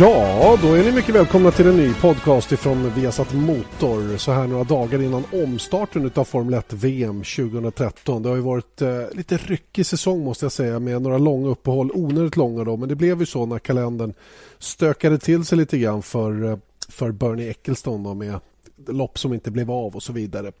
Ja, då är ni mycket välkomna till en ny podcast ifrån Viasat Motor så här några dagar innan omstarten av Formel 1 VM 2013. Det har ju varit eh, lite ryckig säsong måste jag säga med några långa uppehåll, onödigt långa då, men det blev ju så när kalendern stökade till sig lite grann för, eh, för Bernie Ecclestone då med lopp som inte blev av och så vidare.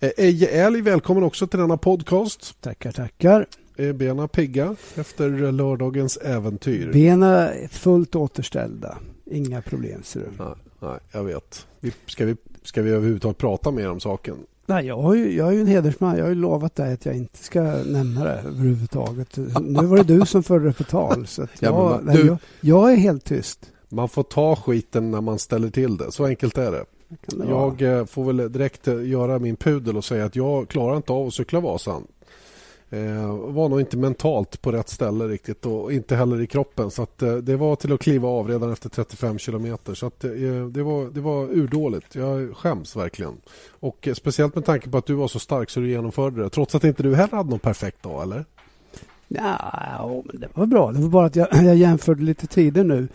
Eh, Eje Älg, välkommen också till denna podcast. Tackar, tackar. Är bena pigga efter lördagens äventyr? Bena är fullt återställda. Inga problem ser du. Nej, nej jag vet. Ska, vi, ska vi överhuvudtaget prata mer om saken? Nej, jag, har ju, jag är ju en hedersman. Jag har ju lovat dig att jag inte ska nämna det överhuvudtaget. Nu var det du som förde det på tal. Så jag, ja, man, du, jag, jag, är helt tyst. Man får ta skiten när man ställer till det. Så enkelt är det. det jag vara. Eh, får väl direkt eh, göra min pudel och säga att jag klarar inte av att cykla Vasan. Eh, var nog inte mentalt på rätt ställe riktigt och inte heller i kroppen. Så att, eh, det var till att kliva av redan efter 35 kilometer. Så att, eh, det, var, det var urdåligt. Jag skäms verkligen. Och eh, Speciellt med tanke på att du var så stark så du genomförde det. Trots att inte du heller hade någon perfekt dag, eller? Ja, det var bra. Det var bara att jag, jag jämförde lite tider nu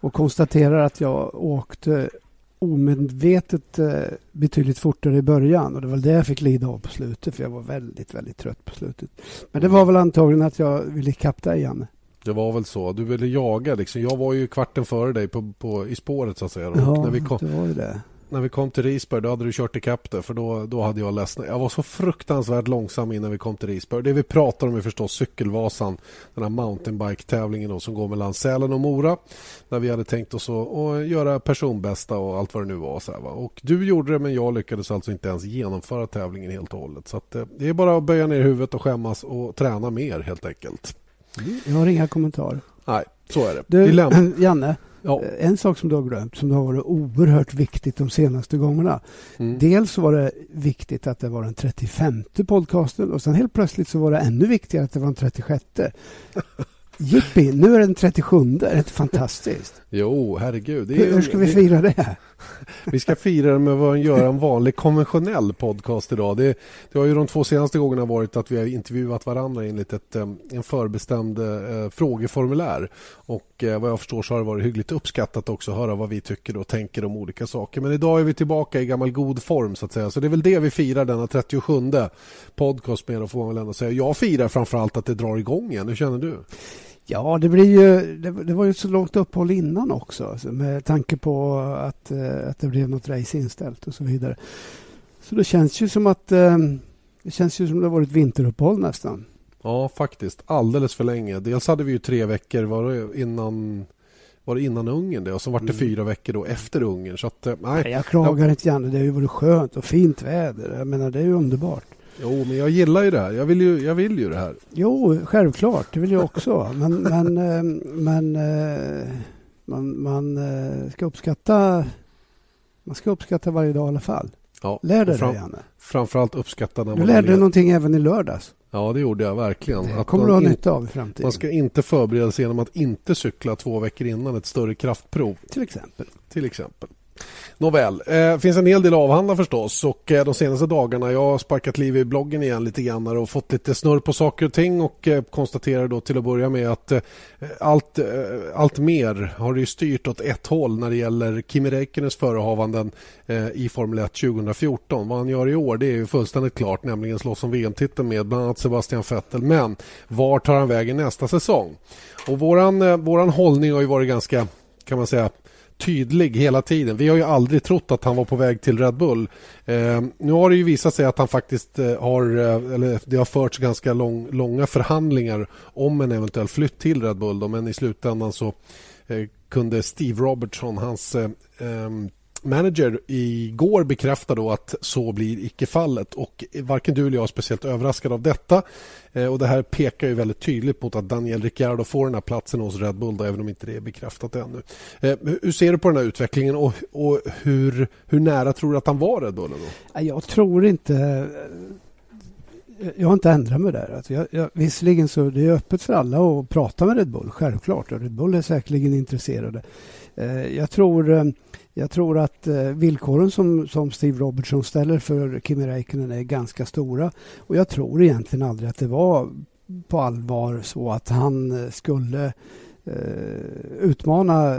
och konstaterar att jag åkte omedvetet eh, betydligt fortare i början och det var det jag fick lida av på slutet för jag var väldigt, väldigt trött på slutet. Men det var väl antagligen att jag ville ikapp dig, Janne. Det var väl så. Du ville jaga liksom. Jag var ju kvarten före dig på, på, i spåret så att säga. Ja, när vi kom, det var ju det när vi kom till Risberg då hade du kört ikapp det för då, då hade jag ledsnat. Jag var så fruktansvärt långsam innan vi kom till Risberg. Det vi pratar om är förstås Cykelvasan, den här mountainbike-tävlingen som går mellan Sälen och Mora. Där vi hade tänkt oss att, göra personbästa och allt vad det nu var. Så här, va? Och du gjorde det men jag lyckades alltså inte ens genomföra tävlingen helt och hållet. Så att, eh, det är bara att böja ner huvudet och skämmas och träna mer helt enkelt. Jag har inga kommentarer. Nej, så är det. Du, Janne, Ja. Eh, en sak som du har glömt, som har varit oerhört viktigt de senaste gångerna. Mm. Dels var det viktigt att det var den 35 podcasten och sen helt plötsligt så var det ännu viktigare att det var den 36. Jippi, nu är det den 37. Det är fantastiskt. Jo, herregud. Hur, hur ska vi fira det? Vi ska fira det med att göra en vanlig konventionell podcast idag. Det, det, har ju de två senaste gångerna varit att vi har intervjuat varandra enligt ett, en förbestämd eh, frågeformulär. Och eh, vad jag förstår så har det varit hyggligt uppskattat också att höra vad vi tycker och tänker om olika saker. Men idag är vi tillbaka i gammal god form så att säga. Så det är väl det vi firar denna 37 podcast med, får man väl ändå säga. Jag firar framförallt att det drar igång igen. Hur känner du? Ja, det, blir ju, det, det, var ju så långt uppehåll innan också alltså, med tanke på att, eh, att det blev något race inställt och så vidare. Så det känns ju som att eh, det känns ju som det har varit vinteruppehåll nästan. Ja, faktiskt. Alldeles för länge. Dels hade vi ju tre veckor var det innan var det innan Ungern det och så var det mm. fyra veckor då efter Ungern. Så att, eh, nej. Jag klagar inte gärna. Det har ju varit skönt och fint väder. Jag menar, det är ju underbart. Jo, men jag gillar ju det här. Jag vill ju, jag vill ju det här. Jo, självklart. Det vill jag också. Men, men, eh, men eh, man, man eh, ska uppskatta man ska uppskatta varje dag i alla fall. Ja, Lär dig fram, det, Janne. Framförallt uppskatta när man... Du lärde dig någonting även i lördags. Ja, det gjorde jag verkligen. Det kommer du ha nytta av i framtiden. Man ska inte förbereda sig genom att inte cykla två veckor innan ett större kraftprov. Till exempel. Till exempel. Nåväl, det eh, finns en hel del att avhandla förstås och eh, de senaste dagarna jag har sparkat liv i bloggen igen lite grann och fått lite snurr på saker och ting och eh, konstaterar då till att börja med att eh, allt, eh, allt mer har det styrt åt ett håll när det gäller Kimi Räikkönens förehavanden eh, i Formel 1 2014. Vad han gör i år det är ju fullständigt klart, nämligen slåss om VM-titeln med bland annat Sebastian Vettel. Men var tar han vägen nästa säsong? Och våran, eh, våran hållning har ju varit ganska kan man säga tydlig hela tiden. Vi har ju aldrig trott att han var på väg till Red Bull. Eh, nu har det ju visat sig att han faktiskt eh, har, eh, eller det har förts ganska lång, långa förhandlingar om en eventuell flytt till Red Bull. Då, men i slutändan så eh, kunde Steve Robertson, hans eh, ehm, manager igår bekräftade då att så blir icke fallet och varken du eller jag är speciellt överraskad av detta. Eh, och Det här pekar ju väldigt tydligt mot att Daniel Ricciardo får den här platsen hos Red Bull då, även om inte det är bekräftat ännu. Eh, hur ser du på den här utvecklingen och, och hur, hur nära tror du att han var Red Bull? Då? Jag tror inte eh, jag har inte ändrat mig där. Alltså jag, jag, visserligen så det är öppet för alla att prata med Red Bull, självklart. Och Red Bull är säkerligen intresserade. Eh, jag tror jag tror att eh, villkoren som, som Steve Robertson ställer för Kimi Räikkönen är ganska stora. Och jag tror egentligen aldrig att det var på allvar så att han eh, skulle eh, utmana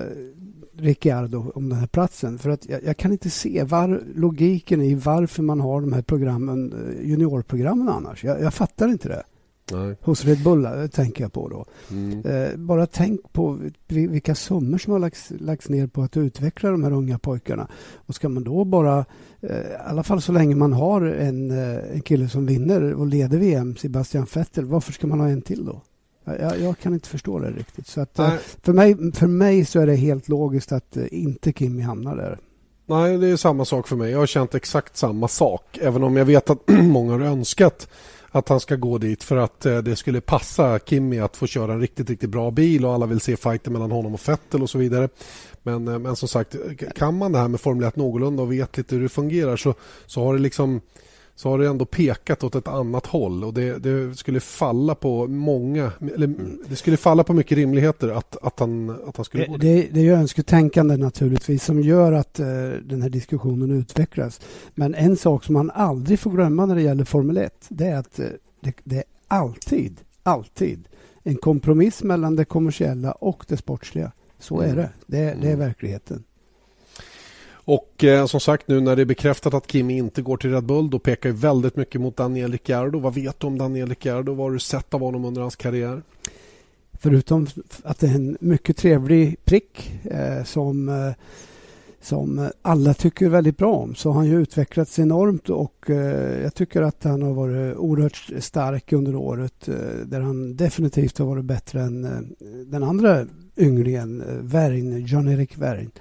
Ricciardo om den här platsen. För att jag, jag kan inte se var, logiken i varför man har de här programmen, eh, juniorprogrammen annars. Jag, jag fattar inte det. Nej. Hos Red Bull eh, tänker jag på då. Mm. Eh, bara tänk på vilka summor som har lagts, lagts ner på att utveckla de här unga pojkarna. Och ska man då bara, eh, i alla fall så länge man har en, eh, en kille som vinner och leder VM, Sebastian Vettel, varför ska man ha en till då? Jag, jag kan inte förstå det riktigt. Så att, eh, för, mig, för mig så är det helt logiskt att eh, inte Kimi hamnar där. Nej, det är samma sak för mig. Jag har känt exakt samma sak. Även om jag vet att många har önskat att han ska gå dit för att eh, det skulle passa Kimi att få köra en riktigt, riktigt bra bil och alla vill se fighten mellan honom och Vettel och så vidare. Men, eh, men som sagt, eh, kan man det här med Formel 1 någorlunda och vet lite hur det fungerar så, så har det liksom så har det ändå pekat åt ett annat håll och det, det, skulle falla på många, eller det skulle falla på mycket rimligheter att, att, han, att han skulle det, gå det. Det är ju önsketänkande naturligtvis som gör att uh, den här diskussionen utvecklas. Men en sak som man aldrig får glömma när det gäller Formel 1 det är att uh, det, det är alltid, alltid en kompromiss mellan det kommersiella och det sportsliga. Så är mm. det. Det, det är mm. verkligheten. Och eh, som sagt nu när det är bekräftat att Kimi inte går till Red Bull då pekar ju väldigt mycket mot Daniel Ricciardo. Vad vet du om Daniel Ricciardo? Vad har du sett av honom under hans karriär? Förutom att det är en mycket trevlig prick eh, som, eh, som alla tycker väldigt bra om så har han ju utvecklats enormt och eh, jag tycker att han har varit oerhört stark under året eh, där han definitivt har varit bättre än eh, den andra ynglingen, eh, Värn, Jan-Erik Värn.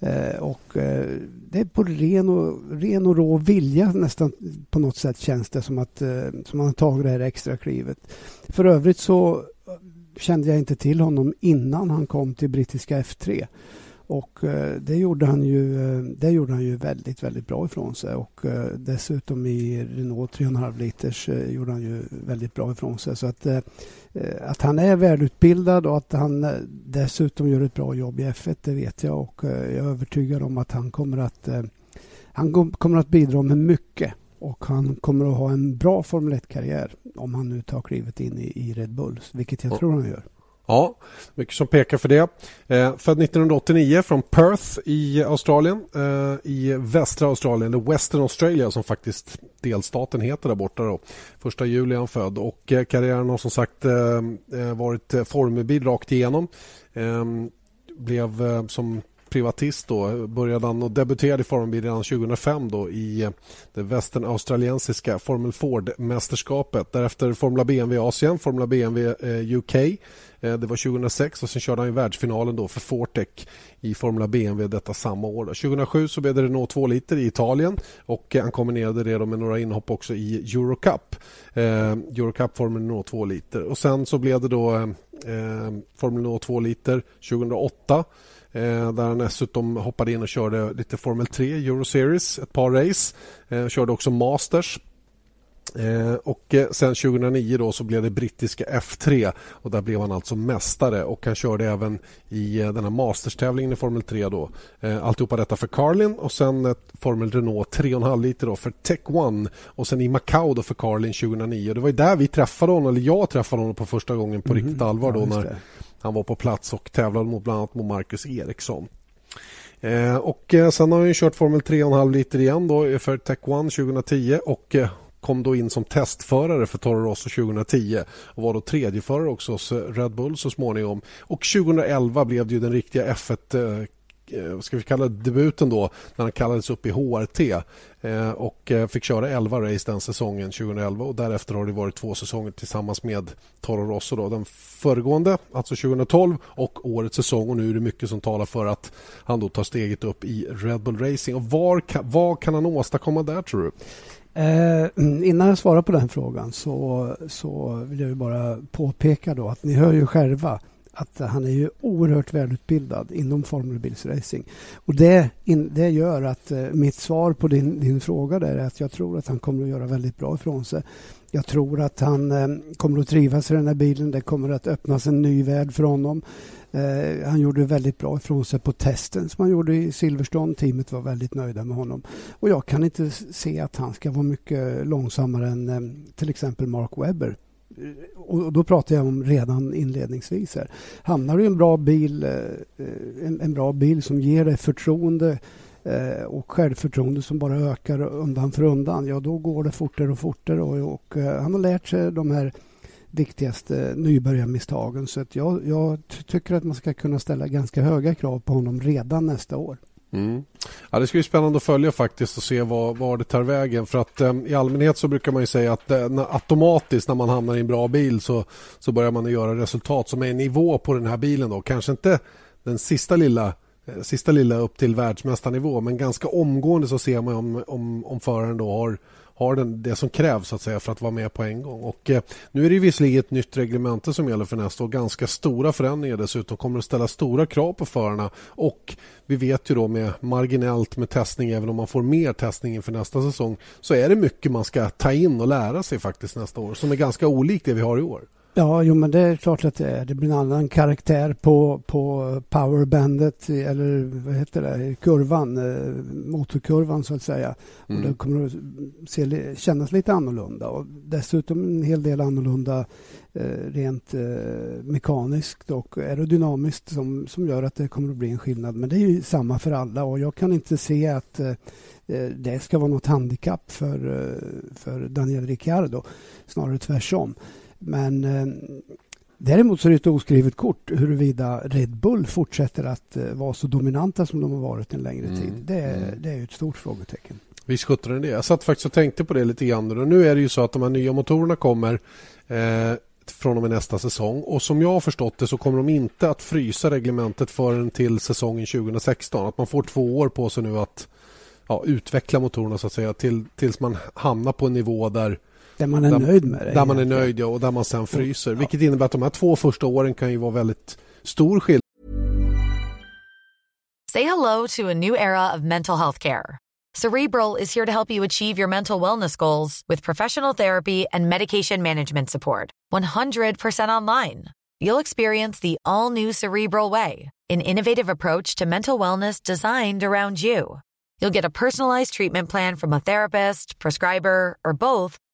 Eh, och eh, det är på ren och, ren och rå vilja nästan på något sätt känns det som att som han har tagit det här extra klivet. För övrigt så kände jag inte till honom innan han kom till brittiska F3. Och eh, det gjorde han ju, eh, det gjorde han ju väldigt, väldigt bra ifrån sig. Och eh, dessutom i Renault 3,5 liters gjorde han ju väldigt bra ifrån sig. Så att, att han är välutbildad och att han dessutom gör ett bra jobb i F1, det vet jag. Och jag är övertygad om att han kommer att, han kommer att bidra med mycket. Och han kommer att ha en bra Formel 1-karriär om han nu tar klivet in i, Red Bull, vilket jag tror han gör. Ja, mycket som pekar för det. Eh, född 1989 från Perth i Australien. Eh, I västra Australien, eller Western Australia som faktiskt delstaten heter där borta. Då. Första juli är han född och eh, karriären har som sagt eh, eh varit eh, formelbil rakt igenom. Eh, blev eh, som privatist då började han och debuterade i Formel redan 2005 då i eh, det västern australiensiska Formel Ford-mästerskapet. Därefter Formula BMW Asien, Formula BMW eh, UK. Eh, det var 2006 och sen körde han i världsfinalen då för Fortec i Formula BMW detta samma år. 2007 så blev det Renault 2 liter i Italien och han kombinerade det med några inhopp också i Eurocup. Eurocup Formel Renault 2 liter och sen så blev det då eh, Formel Renault 2 liter 2008 Eh, där han dessutom hoppade in och körde lite Formel 3 Euro Series, ett par race. Eh, körde också Masters. Eh, och eh, sen 2009 då så blev det brittiska F3 och där blev han alltså mästare och han körde även i eh, den här Masters-tävlingen i Formel 3 då. Eh, alltihopa detta för Carlin och sen ett Formel Renault 3,5 liter då för Tech One och sen i Macau då för Carlin 2009. Det var ju där vi träffade honom, eller jag träffade honom på första gången på mm, riktigt allvar då när han var på plats och tävlade mot bland annat mot Marcus Eriksson. Eh, och eh, sen har han kört Formel 3,5 liter igen då eh, för Tech One 2010 och eh, kom då in som testförare för Toro Rosso 2010 och var då tredjeförare också hos eh, Red Bull så småningom. Och 2011 blev det ju den riktiga F1 Eh, vad ska vi kalla det, debuten då när han kallades upp i HRT eh, och eh, fick köra 11 race den säsongen 2011 och därefter har det varit två säsonger tillsammans med Toro Rosso då, den föregående, alltså 2012 och årets säsong och nu är det mycket som talar för att han då tar steget upp i Red Bull Racing och var, vad kan han åstadkomma där tror du? Eh, innan jag svarar på den frågan så, så vill jag bara påpeka då att ni hör ju själva att han är ju oerhört välutbildad inom formelbilsracing. Och det, in, det gör att eh, mitt svar på din, din fråga där är att jag tror att han kommer att göra väldigt bra ifrån sig. Jag tror att han eh, kommer att trivas i den här bilen. Det kommer att öppnas en ny värld för honom. Eh, han gjorde väldigt bra ifrån sig på testen som han gjorde i Silverstone. Teamet var väldigt nöjda med honom. Och jag kan inte se att han ska vara mycket långsammare än eh, till exempel Mark Webber och då pratar jag om redan inledningsvis. Här. Hamnar du i en bra bil, eh, en, en bra bil som ger dig förtroende eh, och självförtroende som bara ökar undan för undan, ja då går det fortare och fortare. Och, och eh, han har lärt sig de här viktigaste nybörjarmisstagen. Så att jag, jag tycker att man ska kunna ställa ganska höga krav på honom redan nästa år. Mm. Ja, det ska bli spännande att följa faktiskt och se var, var det tar vägen. För att eh, I allmänhet så brukar man ju säga att eh, automatiskt när man hamnar i en bra bil så, så börjar man göra resultat som är i nivå på den här bilen. Då. Kanske inte den sista lilla eh, sista lilla upp till världsmästarnivå men ganska omgående så ser man om, om, om föraren då har har den, det som krävs så att säga, för att vara med på en gång. Och, eh, nu är det visserligen ett nytt reglemente som gäller för nästa år. Ganska stora förändringar dessutom. kommer att ställa stora krav på förarna. Och vi vet ju då med marginellt med testning, även om man får mer testning inför nästa säsong, så är det mycket man ska ta in och lära sig faktiskt nästa år som är ganska olikt det vi har i år. Ja, jo, men det är klart att det är. Det blir en annan karaktär på, på powerbandet eller vad heter det, kurvan, eh, motorkurvan så att säga. Mm. Och det kommer att se, kännas lite annorlunda och dessutom en hel del annorlunda eh, rent eh, mekaniskt och aerodynamiskt som, som gör att det kommer att bli en skillnad. Men det är ju samma för alla och jag kan inte se att eh, det ska vara något handikapp för, för Daniel Ricciardo. Snarare tvärtom. Men eh, däremot så är det ett oskrivet kort huruvida Red Bull fortsätter att eh, vara så dominanta som de har varit en längre mm. tid. Det, mm. det är ett stort frågetecken. Visst sjutton det. Jag satt faktiskt och tänkte på det lite grann. Och nu är det ju så att de här nya motorerna kommer eh, från och med nästa säsong. Och som jag har förstått det så kommer de inte att frysa reglementet förrän till säsongen 2016. Att man får två år på sig nu att ja, utveckla motorerna så att säga till, tills man hamnar på en nivå där där man är där, nöjd med det. Där man är nöjd ja, och där man sen fryser. Ja. Vilket innebär att de här två första åren kan ju vara väldigt stor skillnad. Say hello to a new era of mental health care. Cerebral is here to help you achieve your mental wellness goals with professional therapy and medication management support. 100% online. You'll experience the all new Cerebral way, an innovative approach to mental wellness designed around you. You'll get a personalized treatment plan from a therapist, prescriber, or both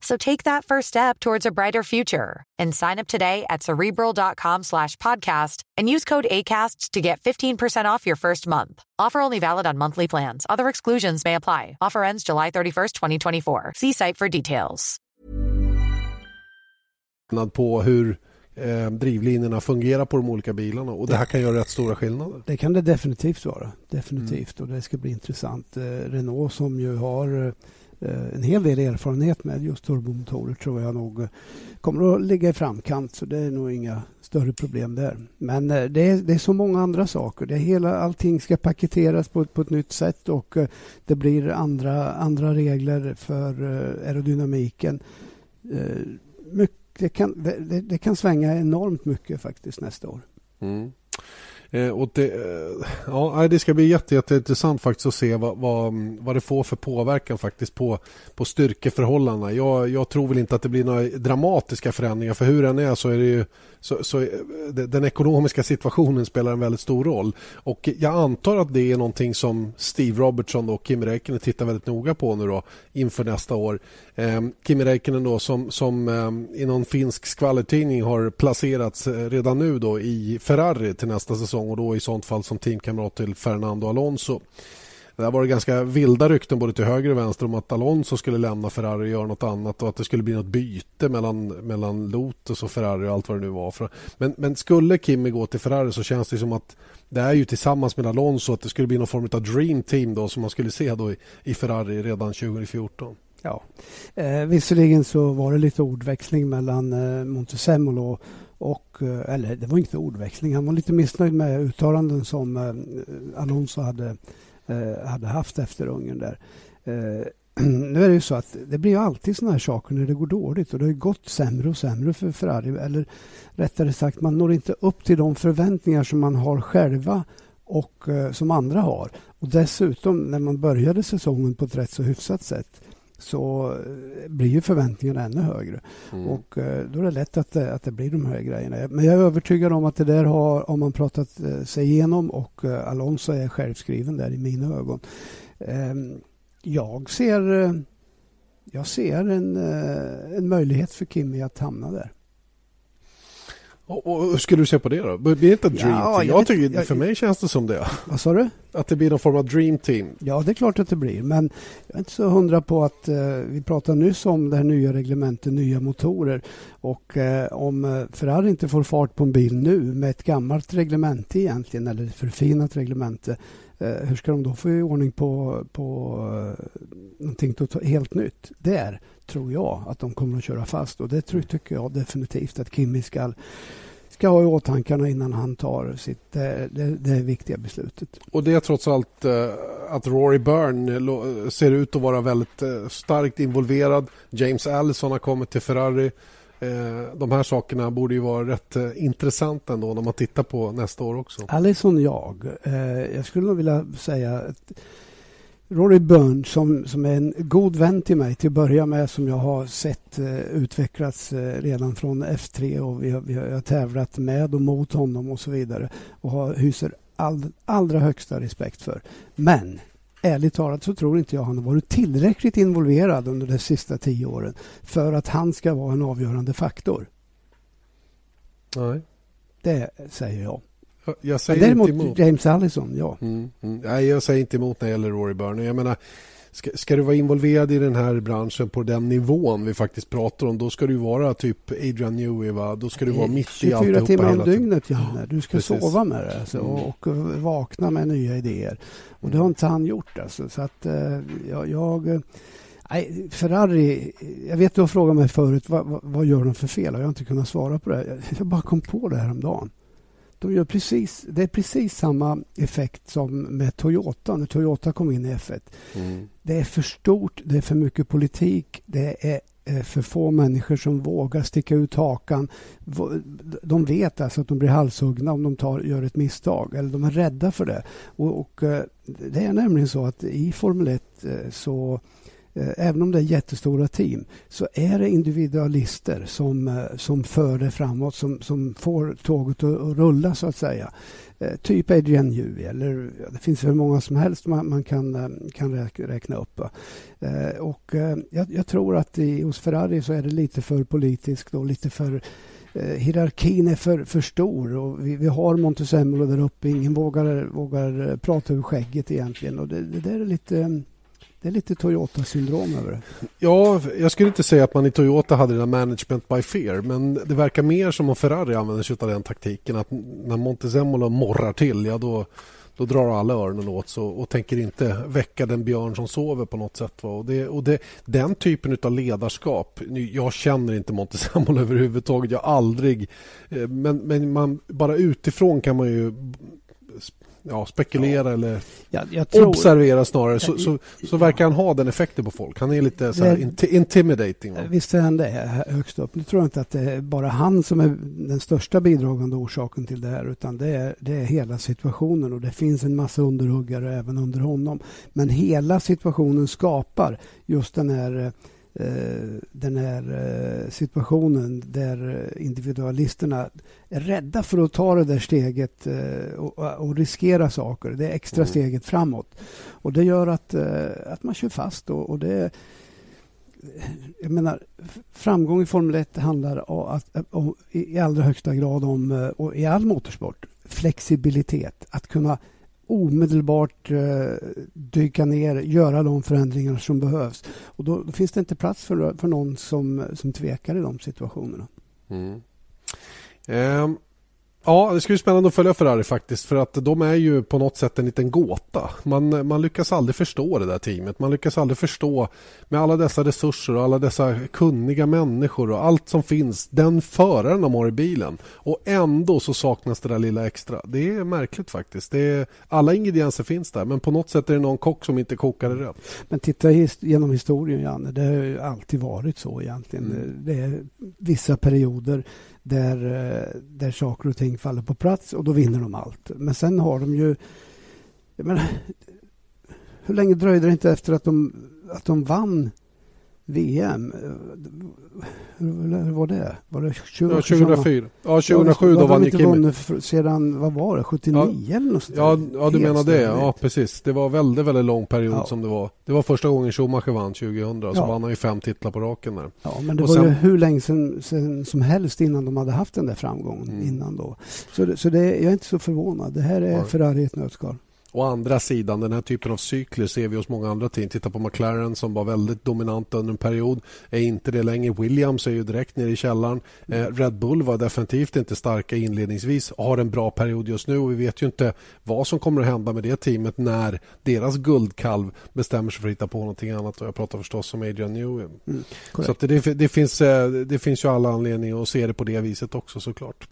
So take that first step towards a brighter future and sign up today at cerebral.com slash podcast and use code ACasts to get 15% off your first month. Offer only valid on monthly plans. Other exclusions may apply. Offer ends July 31st, 2024. See site for details. på hur eh, drivlinorna fungerar på de olika bilarna och det här kan göra rätt stora skillnader. Det kan det definitivt vara. Definitivt mm. och det ska bli intressant. Eh, Renault som ju har eh, Eh, Eh, en hel del erfarenhet med just turbomotorer tror jag nog eh, kommer att ligga i framkant så det är nog inga större problem där. Men eh, det är, det är så många andra saker. Det hela, allting ska paketeras på, på ett nytt sätt och det blir andra, andra regler för aerodynamiken. Det kan, det, det kan svänga enormt mycket faktiskt nästa år. Mm. Eh, och det, eh, ja, det ska bli jätte, jätteintressant faktiskt att se vad, vad, vad det får för påverkan faktiskt på, på styrkeförhållandena. Jag, jag tror väl inte att det blir några dramatiska förändringar för hur den är så är det ju så, så eh, den ekonomiska situationen spelar en väldigt stor roll. Och jag antar att det är någonting som Steve Robertson och Kim Räikkönen tittar väldigt noga på nu då inför nästa år. Eh, Kimi Räikkönen då som, som eh, i någon finsk skvallertidning har placerats eh, redan nu då i Ferrari till nästa säsong och då i sånt fall som teamkamrat till Fernando Alonso. Det var ganska vilda rykten både till höger och vänster om att Alonso skulle lämna Ferrari och göra något annat och att det skulle bli något byte mellan, mellan Lotus och Ferrari och allt vad det nu var. Men, men skulle Kimi gå till Ferrari så känns det som att det är ju tillsammans med Alonso att det skulle bli någon form av dream team då som man skulle se då i, i Ferrari redan 2014. Ja, eh, visserligen så var det lite ordväxling mellan eh, Montezemolo och, eh, eller det var inte ordväxling, han var lite missnöjd med uttalanden som eh, Alonso hade Eh, Eh, hade haft efter Ungern där. Eh, nu är det ju så att det blir alltid såna här saker när det går dåligt och det har gått sämre och sämre för Ferrari. Eller rättare sagt, man når inte upp till de förväntningar som man har själva och eh, som andra har. Och dessutom, när man började säsongen på ett rätt så hyfsat sätt så eh, blir ju förväntningarna ännu högre. Mm. Och eh, då är det lätt att, att det blir de här grejerna. Men jag är övertygad om att det där har, om man pratat sig igenom och Alonso är självskriven där i mina ögon. Ehm, jag ser, jag ser en, en möjlighet för Kimi att hamna där. Och, och, hur skulle du se på det då? Blir det inte ett dream ja, team? Jag, tycker, jag, för mig känns det som det. Vad sa du? Att det blir någon form av dream team. Ja, det är klart att det blir. Men jag är inte så hundra på att... Eh, vi pratade nyss om det här nya reglementet, nya motorer. Och eh, om eh, Ferrari inte får fart på en bil nu med ett gammalt reglemente egentligen, eller ett förfinat reglemente. Eh, hur ska de då få i ordning på, på eh, någonting helt nytt? Där tror jag att de kommer att köra fast och det tycker jag definitivt att Kimi ska ska ha i åtanke innan han tar sitt, det, det, viktiga beslutet. Och det är trots allt eh, att Rory Byrne ser ut att vara väldigt starkt involverad. James Allison har kommit till Ferrari. Eh, de här sakerna borde ju vara rätt eh, intressanta ändå när man tittar på nästa år också. Allison jag. Eh, jag skulle nog vilja säga att Rory Byrne som, som är en god vän till mig till att börja med som jag har sett eh, utvecklas eh, redan från F3 och vi har, vi har tävlat med och mot honom och så vidare och har, hyser all, allra högsta respekt för. Men ärligt talat så tror inte jag han har varit tillräckligt involverad under de sista tio åren för att han ska vara en avgörande faktor. Nej. Det säger jag. Jag säger Däremot inte emot. James Allison, ja. Mm, mm. Nej, jag säger inte emot när det gäller Rory Byrne. Jag menar, ska, ska, du vara involverad i den här branschen på den nivån vi faktiskt pratar om då ska du vara typ Adrian Newey. Va? Då ska du vara mitt i alltihopa 24 timmar om dygnet, Janne. Du ska Precis. sova med det alltså, mm. och, och, vakna med nya idéer. Och det har inte han gjort. Alltså, så att, uh, jag, jag Nej, Ferrari, jag vet du har frågat mig förut vad, vad, vad, gör de för fel? Jag har inte kunnat svara på det. Jag bara kom på det här om dagen. De gör precis, det är precis samma effekt som med Toyota när Toyota kom in i F1. Mm. Det är för stort, det är för mycket politik, det är för få människor som vågar sticka ut hakan. De vet alltså att de blir halshuggna om de tar, gör ett misstag, eller de är rädda för det. Och, och eh, Det är nämligen så att i Formel 1 eh, så Eh, Eh, även om det är jättestora team, så är det individualister som, eh, som för det framåt, som, som får tåget att, rulla så att säga. Eh, typ Adrian Newey, eller det finns hur många som helst man, man kan, kan räkna upp. och jag, jag, tror att i, hos Ferrari så är det lite för politiskt och lite för hierarkin är för, för stor och vi, vi har Montezemolo där uppe. Ingen vågar, vågar prata över skägget egentligen och det, det där är lite det är lite Toyota-syndrom över det. Ja, jag skulle inte säga att man i Toyota hade det där management by fear men det verkar mer som om Ferrari använder sig av den taktiken att när Montezemolo morrar till, ja då, då drar alla öronen åt sig och, tänker inte väcka den björn som sover på något sätt. Va? Och det, och det, den typen av ledarskap, jag känner inte Montezemolo överhuvudtaget, jag aldrig, eh, men, men man, bara utifrån kan man ju ja, spekulera ja. eller tror, observera snarare så, så, så, verkar han ha den effekten på folk. Han är lite så det, intimidating. Va? Visst är han det högst upp. Nu tror jag inte att det är bara han som är den största bidragande orsaken till det här utan det är, det är hela situationen och det finns en massa underhuggare även under honom. Men hela situationen skapar just den här Eh, den här eh, situationen där individualisterna är rädda för att ta det där steget eh, och, riskera saker. Det är extra mm. steget framåt. Och det gör att, att man kör fast. Och, och det jag menar, framgång i Formel 1 handlar om, att, om, i allra högsta grad om, och i all motorsport, flexibilitet. Att kunna omedelbart eh, dyka ner, göra de förändringar som behövs. Och då, då, finns det inte plats för, för någon som, som tvekar i de situationerna. Mm. Um, Ja, det ska bli spännande att följa Ferrari faktiskt för att de är ju på något sätt en liten gåta. Man, man lyckas aldrig förstå det där teamet. Man lyckas aldrig förstå med alla dessa resurser och alla dessa kunniga människor och allt som finns. Den föraren de har i bilen och ändå så saknas det där lilla extra. Det är märkligt faktiskt. Det är, alla ingredienser finns där men på något sätt är det någon kock som inte kokar det rätt. Men titta his, genom historien Janne, det har alltid varit så egentligen. Mm. Det är vissa perioder där, eh, där saker och ting faller på plats och då vinner de allt. Men sen har de ju... Jag menar, hur länge dröjde det inte efter att de, att de vann VM. Hur var det? Var det 20, ja, 2004? Ja, 2007 ja, då vann ju Kim. vunnit sedan, vad var det, 79 ja, eller något Ja, ja du menar det. Ja, precis. Det var väldigt, väldigt lång period ja. som det var. Det var första gången Schumacher vann 2000. Så vann han ju fem titlar på raken där. Ja, men det och var sen... ju hur länge sedan, sedan, som helst innan de hade haft den där framgången mm. innan då. Så, så det, jag är inte så förvånad. Det här är Ferrari i ett nötskal. Å andra sidan, den här typen av cykler ser vi hos många andra team. Titta på McLaren som var väldigt dominant under en period. Är inte det längre. Williams är ju direkt nere i källaren. Eh, Red Bull var definitivt inte starka inledningsvis. Har en bra period just nu och vi vet ju inte vad som kommer att hända med det teamet när deras guldkalv bestämmer sig för att hitta på någonting annat. Och jag pratar förstås om Adrian Newey. Mm, Så det, det, finns, eh, det finns ju alla anledningar att se det på det viset också såklart.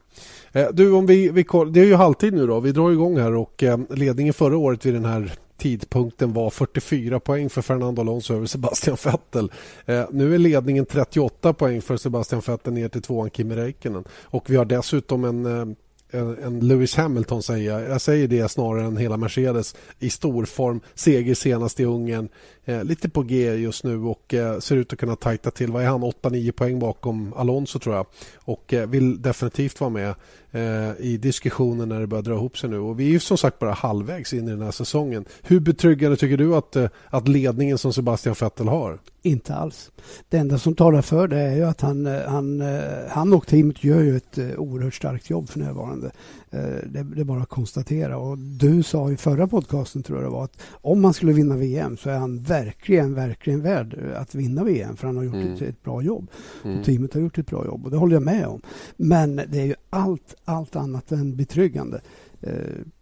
Eh, du, om vi, vi, det är ju halvtid nu då. Vi drar igång här och eh, ledningen förra året vid den här tidpunkten var 44 poäng för Fernando Alonso över Sebastian Vettel. Eh, nu är ledningen 38 poäng för Sebastian Vettel ner till tvåan Kimi Räikkönen. Och vi har dessutom en eh, en Lewis Hamilton säger jag. Jag säger det snarare än hela Mercedes i stor form. Seger senast i Ungern. Eh, lite på G just nu och eh, ser ut att kunna tajta till. Vad är han? 8-9 poäng bakom Alonso tror jag. Och eh, vill definitivt vara med Eh, i diskussionen när det börjar dra ihop sig nu. Och vi är ju som sagt bara halvvägs in i den här säsongen. Hur betryggande tycker du att, eh, att ledningen som Sebastian Vettel har? Inte alls. Det enda som talar för det är ju att han, eh, han, han och teamet gör ju ett oerhört starkt jobb för närvarande. Det, det är bara att konstatera. Och du sa i förra podcasten tror jag det var att om man skulle vinna VM så är han verkligen, verkligen värd att vinna VM för han har gjort mm. ett, ett, bra jobb. Mm. Och teamet har gjort ett bra jobb och det håller jag med om. Men det är ju allt, allt annat än betryggande. Eh,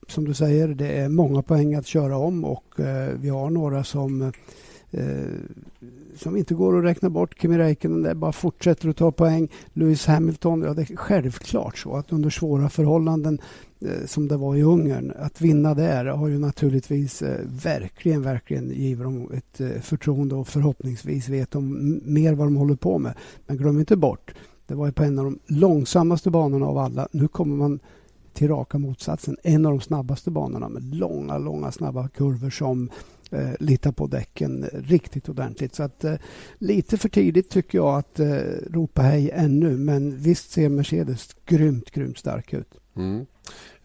som du säger, det är många poäng att köra om och eh, vi har några som eh, som inte går att räkna bort. Kimi Räikkönen där bara fortsätter att ta poäng. Lewis Hamilton, ja det är självklart så att under svåra förhållanden eh, som det var i Ungern, att vinna där har ju naturligtvis eh, verkligen, verkligen givit dem ett eh, förtroende och förhoppningsvis vet de mer vad de håller på med. Men glöm inte bort, det var ju på en av de långsammaste banorna av alla. Nu kommer man till raka motsatsen. En av de snabbaste banorna med långa, långa snabba kurvor som eh, litar på däcken riktigt ordentligt. Så att eh, lite för tidigt tycker jag att eh, ropa hej ännu. Men visst ser Mercedes grymt, grymt stark ut. Mm.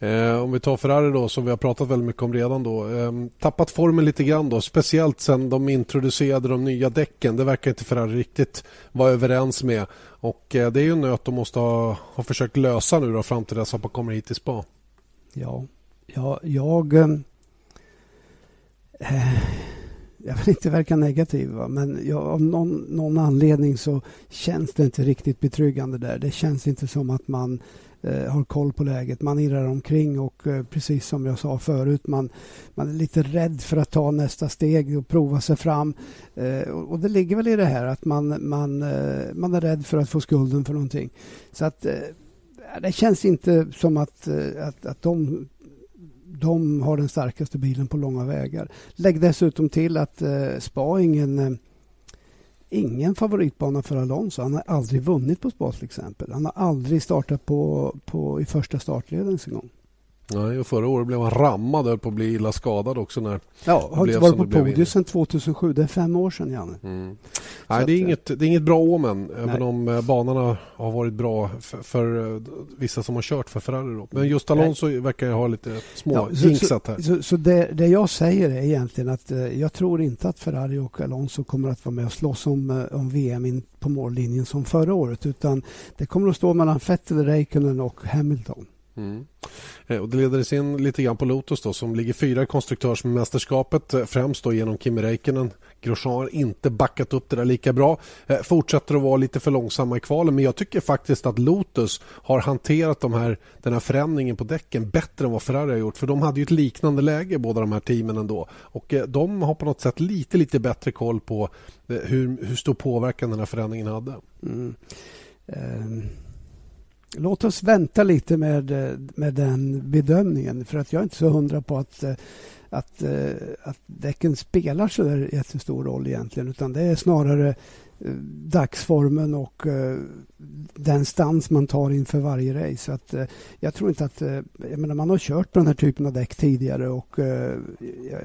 Eh, om vi tar Ferrari då, som vi har pratat väldigt mycket om redan då. Eh, tappat formen lite grann då, speciellt sen de introducerade de nya däcken. Det verkar inte Ferrari riktigt vara överens med. Och eh, det är ju en nöt de måste ha, ha försökt lösa nu då fram till dess att man kommer hit till spa. Ja, ja jag... Ehm, eh, jag vill inte verka negativ, va? men jag, av någon, någon anledning så känns det inte riktigt betryggande där. Det känns inte som att man Eh, har koll på läget. Man irrar omkring och eh, precis som jag sa förut, man, man är lite rädd för att ta nästa steg och prova sig fram. Eh, och, och, det ligger väl i det här att man, man, eh, man är rädd för att få skulden för någonting. Så att eh, det känns inte som att, eh, att, att de de har den starkaste bilen på långa vägar. Lägg dessutom till att eh, Spa är ingen, eh, ingen favoritbana för Alonso. Han har aldrig vunnit på Spa till exempel. Han har aldrig startat på, på, i första startleden ens en gång. Nej, och förra året blev han rammad och på att bli illa skadad också. När ja, har inte varit på podium sedan 2007. Det är fem år sedan, Janne. Mm. Nej, det är, inget, det är inget bra omen, nej. även om eh, banorna har varit bra för, för eh, vissa som har kört för Ferrari. Då. Men just Alonso nej. verkar ha lite små ja, jinxat här. Så, så, så det, det, jag säger är egentligen att eh, jag tror inte att Ferrari och Alonso kommer att vara med och slåss om, om VM in på mållinjen som förra året. Utan det kommer att stå mellan Vettel, Räikkönen och Hamilton. Mm. Eh, och det leder oss in lite grann på Lotus då, som ligger fyra i konstruktörsmästerskapet eh, främst då genom Kimi Räikkönen. Grosjean har inte backat upp det där lika bra. Eh, fortsätter att vara lite för långsamma i kvalen men jag tycker faktiskt att Lotus har hanterat de här, den här förändringen på däcken bättre än vad Ferrari har gjort. För de hade ju ett liknande läge båda de här teamen ändå. Och de har på något sätt lite, lite bättre koll på hur, hur stor påverkan den här förändringen hade. Mm. Um låt oss vänta lite med, eh, med den bedömningen. För att jag är inte så hundra på att, eh, att, eh, att däcken spelar så där jättestor roll egentligen. Utan det är snarare dagsformen och den stans man tar inför varje race. Så att, jag tror inte att... Jag menar, man har kört på den här typen av däck tidigare och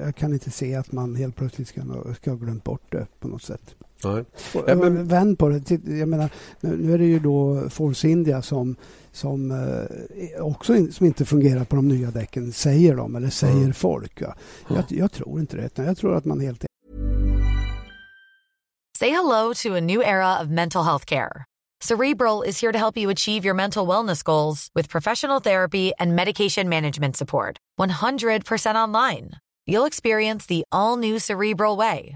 jag kan inte se att man helt plötsligt ska, ska ha glömt bort det på något sätt. Nej. Ja, men... Vänd på det. Jag menar, nu är det ju då Force India som, som eh, också in, som inte fungerar på de nya däcken, säger de, eller säger mm. folk. Ja. Jag, jag, tror inte det. Jag tror att man helt Say hello to a new era of mental health care. Cerebral is here to help you achieve your mental wellness goals with professional therapy and medication management support. 100% online. You'll experience the all new Cerebral Way,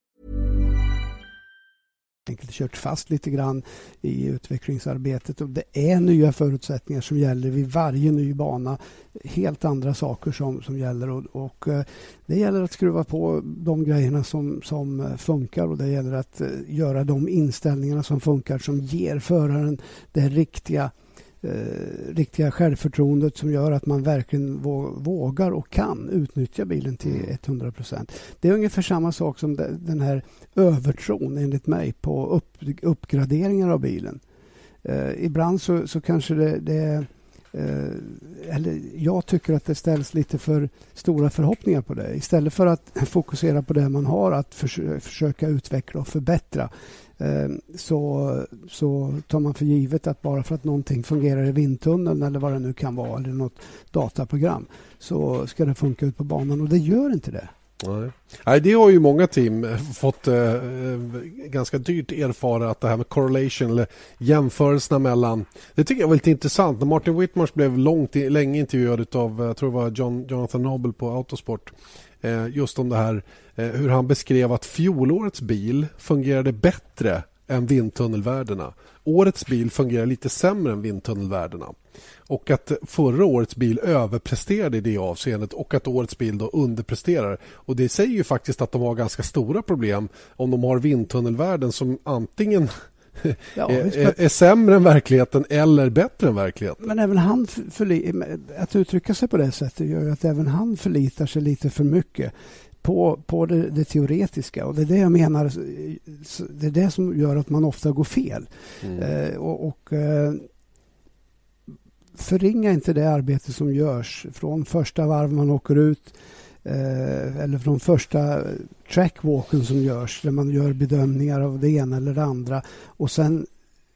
Enkelt kört fast lite grann i utvecklingsarbetet. Och det är nya förutsättningar som gäller vid varje ny bana. Helt andra saker som, som gäller. Och, och eh, det gäller att skruva på de grejerna som, som eh, funkar. Och det gäller att eh, göra de inställningarna som funkar som ger föraren det riktiga eh, riktiga självförtroendet som gör att man verkligen vågar och kan utnyttja bilen till 100 mm. procent. Det är ungefär samma sak som den här övertron, enligt mig, på upp, uppgraderingar av bilen. Eh, ibland så, så kanske det, det Eh, eller jag tycker att det ställs lite för stora förhoppningar på det. Istället för att fokusera på det man har att försöka utveckla och förbättra eh, så, så tar man för givet att bara för att någonting fungerar i vindtunneln eller vad det nu kan vara, eller något dataprogram, så ska det funka ut på banan och det gör inte det. Nej. Nej, det har ju många team eh, fått eh, eh, ganska dyrt erfara att det här med correlation eller jämförelserna mellan... Det tycker jag var lite intressant. När Martin Whitmarsh blev långt, länge intervjuad av eh, jag tror det var John, Jonathan Noble på Autosport eh, just om det här eh, hur han beskrev att fjolårets bil fungerade bättre än vindtunnelvärdena. Årets bil fungerar lite sämre än vindtunnelvärdena. Och att förra årets bil överpresterade i det avseendet och att årets bil då underpresterar. Och Det säger ju faktiskt att de har ganska stora problem om de har vindtunnelvärden som antingen ja, är, är, sämre än verkligheten eller bättre än verkligheten. Men även han, att uttrycka sig på det sättet gör att även han förlitar sig lite för mycket på, på det, det, teoretiska. Och Det är det jag menar, det är det som gör att man ofta går fel. Mm. Eh, och, och eh, Förringa inte det arbete som görs från första varv man åker ut eh, eller från första trackwalken som görs där man gör bedömningar av det ena eller det andra och sen